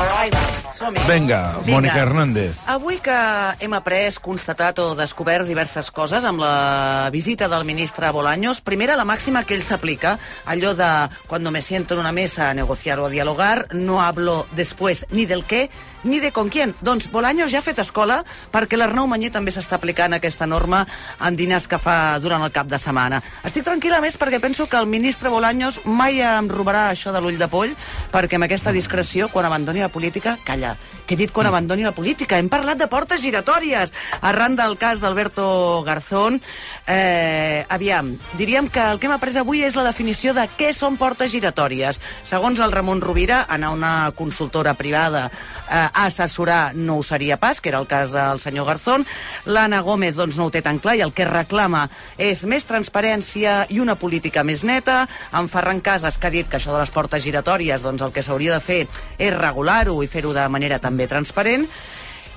Ai, va. Vinga, Mònica Hernández. Avui que hem après, constatat o descobert diverses coses amb la visita del ministre Bolaños, primera, la màxima que ell s'aplica, allò de cuando me siento en una mesa a negociar o a dialogar, no hablo después ni del qué ni de con quién. Doncs Bolaños ja ha fet escola perquè l'Arnau Manyer també s'està aplicant aquesta norma en dinars que fa durant el cap de setmana. Estic tranquil·la més perquè penso que el ministre Bolaños mai em robarà això de l'ull de poll perquè amb aquesta discreció, quan abandoni la política, calla, que he dit quan abandoni la política. Hem parlat de portes giratòries arran del cas d'Alberto Garzón. Eh, aviam, diríem que el que hem après avui és la definició de què són portes giratòries. Segons el Ramon Rovira, anar a una consultora privada eh, a assessorar no ho seria pas, que era el cas del senyor Garzón. L'Anna Gómez doncs, no ho té tan clar i el que reclama és més transparència i una política més neta. En Ferran Casas, que ha dit que això de les portes giratòries doncs, el que s'hauria de fer és regular-ho i fer-ho de manera també transparent.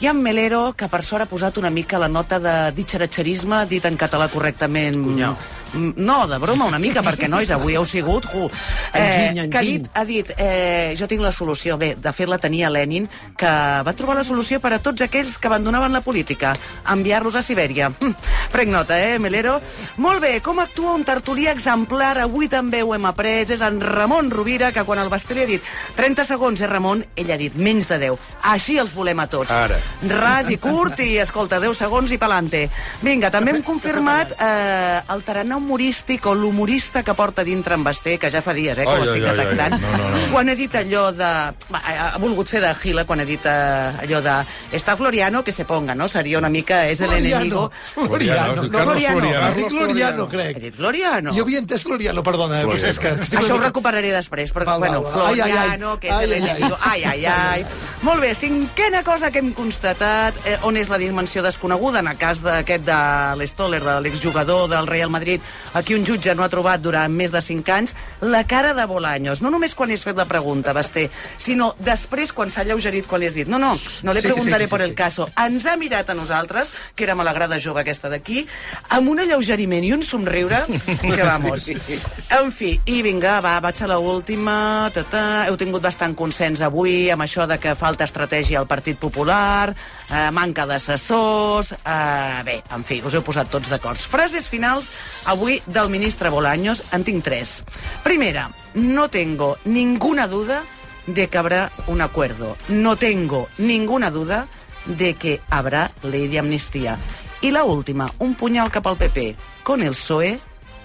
I en Melero, que per sort ha posat una mica la nota de ditxeratxerisme, dit en català correctament... Cunyau. Mm, No, de broma una mica, perquè, nois, avui heu sigut... Uh, Enginy, eh, que ha enginy. dit, ha dit eh, jo tinc la solució. Bé, de fet la tenia Lenin, que va trobar la solució per a tots aquells que abandonaven la política, enviar-los a Sibèria. Hm, Prenc nota, eh, Melero? Molt bé, com actua un tertulí exemplar? Avui també ho hem après. És en Ramon Rovira, que quan el Basté li ha dit 30 segons, eh, Ramon? Ell ha dit menys de 10. Així els volem a tots. Ara. Ras i curt i, escolta, 10 segons i pelante. Vinga, també hem confirmat eh, el tarannà humorístic o l'humorista que porta dintre en Basté, que ja fa dies, eh, que Ai, ho estic ai, ai, ai. detectant. No, no, no. Quan ha dit allò de... Ha ha volgut fer de Gila quan ha dit eh, allò de... Està Floriano, que se ponga, no? Seria una mica... És el enemigo... Floriano, Floriano. sí, Carlos Floriano. Floriano. Has dit Gloriano, Ha crec. dit Gloriano. Jo havia entès Gloriano, perdona. Eh? Floriano. És que Això ho recuperaré després, però, Val, val, bueno, val. Floriano, Ai, ai, ai. que és Ai, el ai, ai. enemigo... Ai, ai, ai. Molt bé, cinquena cosa que hem constatat, eh, on és la dimensió desconeguda, en el cas d'aquest de l'Stoller, de l'exjugador del Real Madrid, aquí un jutge no ha trobat durant més de 5 anys, la cara de Bolaños. No només quan li has fet la pregunta, Basté, sinó després quan s'ha lleugerit, quan li has dit no, no, no li Sí, sí, preguntaré sí, sí, por sí. el caso. Ens ha mirat a nosaltres, que érem a la grada jove aquesta d'aquí, amb un alleugeriment i un somriure que vamos. En fi, i vinga, va, vaig a la última. Ta -ta. Heu tingut bastant consens avui amb això de que falta estratègia al Partit Popular, eh, manca d'assessors... Eh, bé, en fi, us heu posat tots d'acord. Frases finals avui del ministre Bolaños, en tinc tres. Primera, no tengo ninguna duda de que habrá un acuerdo. No tengo ninguna duda de que habrá ley de amnistía. Y la última, un puñal cap al PP. Con el PSOE,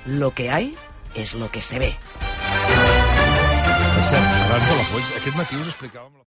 lo que hay es lo que se ve. Abans de la Polls, aquest matí us explicàvem...